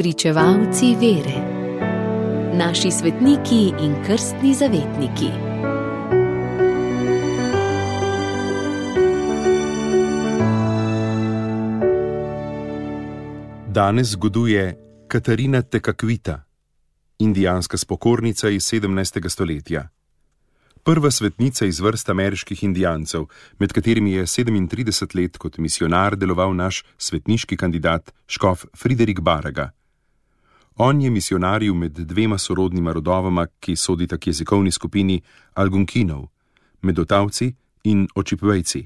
Pričevalci vere, naši svetniki in krstni zavetniki. Danes zgoduje Katarina Tekakvita, indijanska spokornica iz 17. stoletja. Prva svetnica iz vrst ameriških indijancev, med katerimi je 37 let kot misionar deloval naš svetniški kandidat Škof Friderik Baraga. On je misionaril med dvema sorodnima rodovama, ki sodita k jezikovni skupini Algonkinov, medotavci in očipvejci.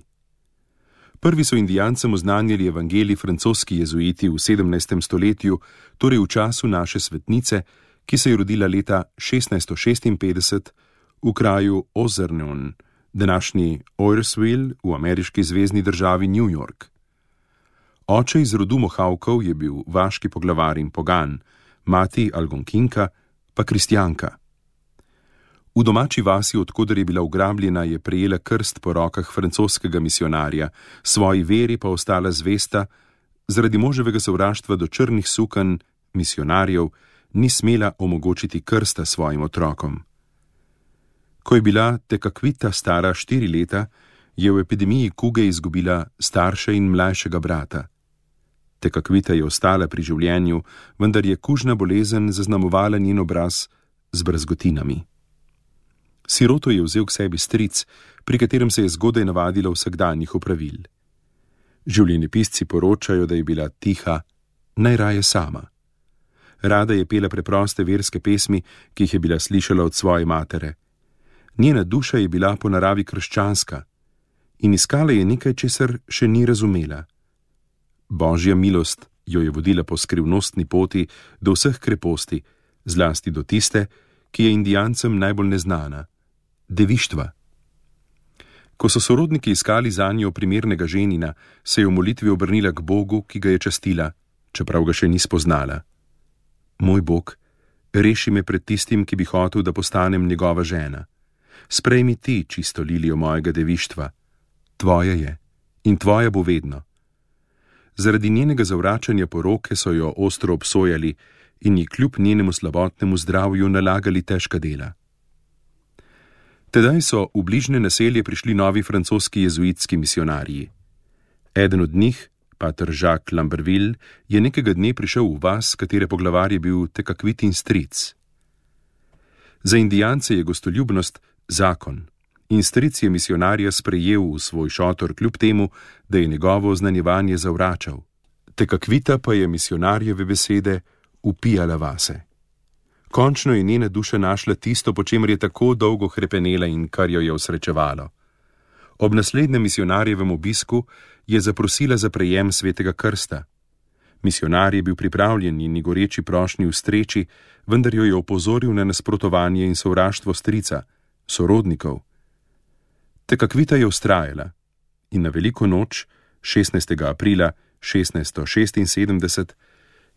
Prvi so indijancem oznanjali evangelij francoski jezuiti v 17. stoletju, torej v času naše svetnice, ki se je rodila leta 1656 v kraju Ozernon, današnji Oyersville v ameriški zvezdni državi New York. Oče iz rodu Mohavkov je bil vaški poglavar in pogan, mati Algonkinka pa kristjanka. V domači vasi, odkuder je bila ugrabljena, je prejela krst po rokah francoskega misionarja, svoji veri pa ostala zvesta, zaradi moževega sovraštva do črnih sukanj, misionarjev, ni smela omogočiti krsta svojim otrokom. Ko je bila tekakvita stara štiri leta, je v epidemiji kuge izgubila starša in mlajšega brata. Tekakvita je ostala pri življenju, vendar je kužna bolezen zaznamovala njen obraz z brazgotinami. Siroto je vzel k sebi stric, pri katerem se je zgodaj navadila vsakdanjih opravil. Življeni pisci poročajo, da je bila tiha, najraje sama. Rada je pela preproste verske pesmi, ki jih je bila slišala od svoje matere. Njena duša je bila po naravi krščanska in iskala je nekaj, česar še ni razumela. Božja milost jo je vodila po skrivnostni poti do vseh kreposti, zlasti do tiste, ki je indijancem najbolj neznana devištva. Ko so sorodniki iskali za njo primernega ženina, se je v molitvi obrnila k Bogu, ki ga je častila, čeprav ga še ni spoznala. Moj Bog, reši me pred tistim, ki bi hotel, da postanem njegova žena. Sprejmi ti čisto lilijo mojega devištva. Tvoja je in tvoja bo vedno. Zaradi njenega zavračanja poroke so jo ostro obsojali in ji kljub njenemu slabotnemu zdravju nalagali težka dela. Tedaj so v bližnje naselje prišli novi francoski jezuitski misionarji. Eden od njih, pater Jacques Lamberville, je nekega dne prišel v vas, katere poglavar je bil tekakvitin stric. Za indijance je gostoljubnost zakon in stric je misionarja sprejel v svoj šotor, kljub temu, da je njegovo oznanjevanje zavračal. Tekakvita pa je misionarjeve besede upijala vase. Končno je njena duša našla tisto, po čemer je tako dolgo krepenela in kar jo je osrečevalo. Ob naslednjem misionarjevem obisku je zaprosila za prejem svetega krsta. Misionar je bil pripravljen in goreči prošnji v streči, vendar jo je opozoril na nasprotovanje in sovraštvo strica, sorodnikov. Tekakvita je ustrajala in na veliko noč, 16. aprila 1676,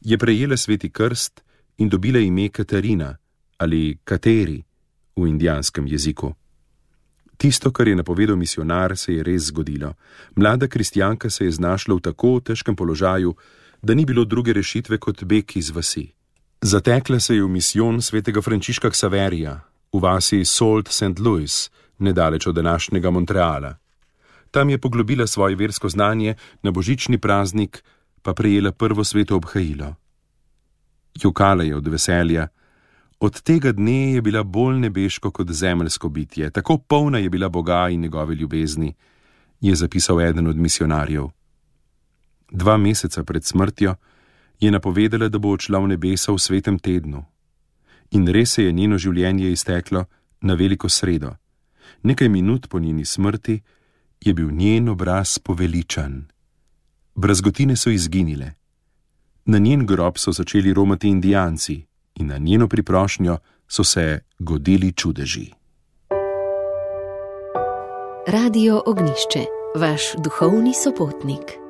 je prejela sveti krst in dobila ime Katarina ali Kateri v indijanskem jeziku. Tisto, kar je napovedal misionar, se je res zgodilo. Mlada kristjanka se je znašla v tako težkem položaju, da ni bilo druge rešitve kot beg iz vasi. Zatekla se je v misijon svetega Frančiška Ksaverija v vasi Salt St. Louis, nedaleč od današnjega Montreala. Tam je poglobila svoje versko znanje, na božični praznik pa prejela prvo sveto obhajilo jokala je od veselja. Od tega dne je bila bolj nebeško kot zemeljsko bitje, tako polna je bila Boga in njegove ljubezni, je zapisal eden od misionarjev. Dva meseca pred smrtjo je napovedala, da bo odšla v nebesa v svetem tednu. In res se je njeno življenje izteklo na veliko sredo. Nekaj minut po njeni smrti je bil njen obraz poveličan. Brazgotine so izginile. Na njen grob so začeli romati indijanci in na njeno priprošnjo so se godili čudeži. Radio Ognišče, vaš duhovni sopotnik.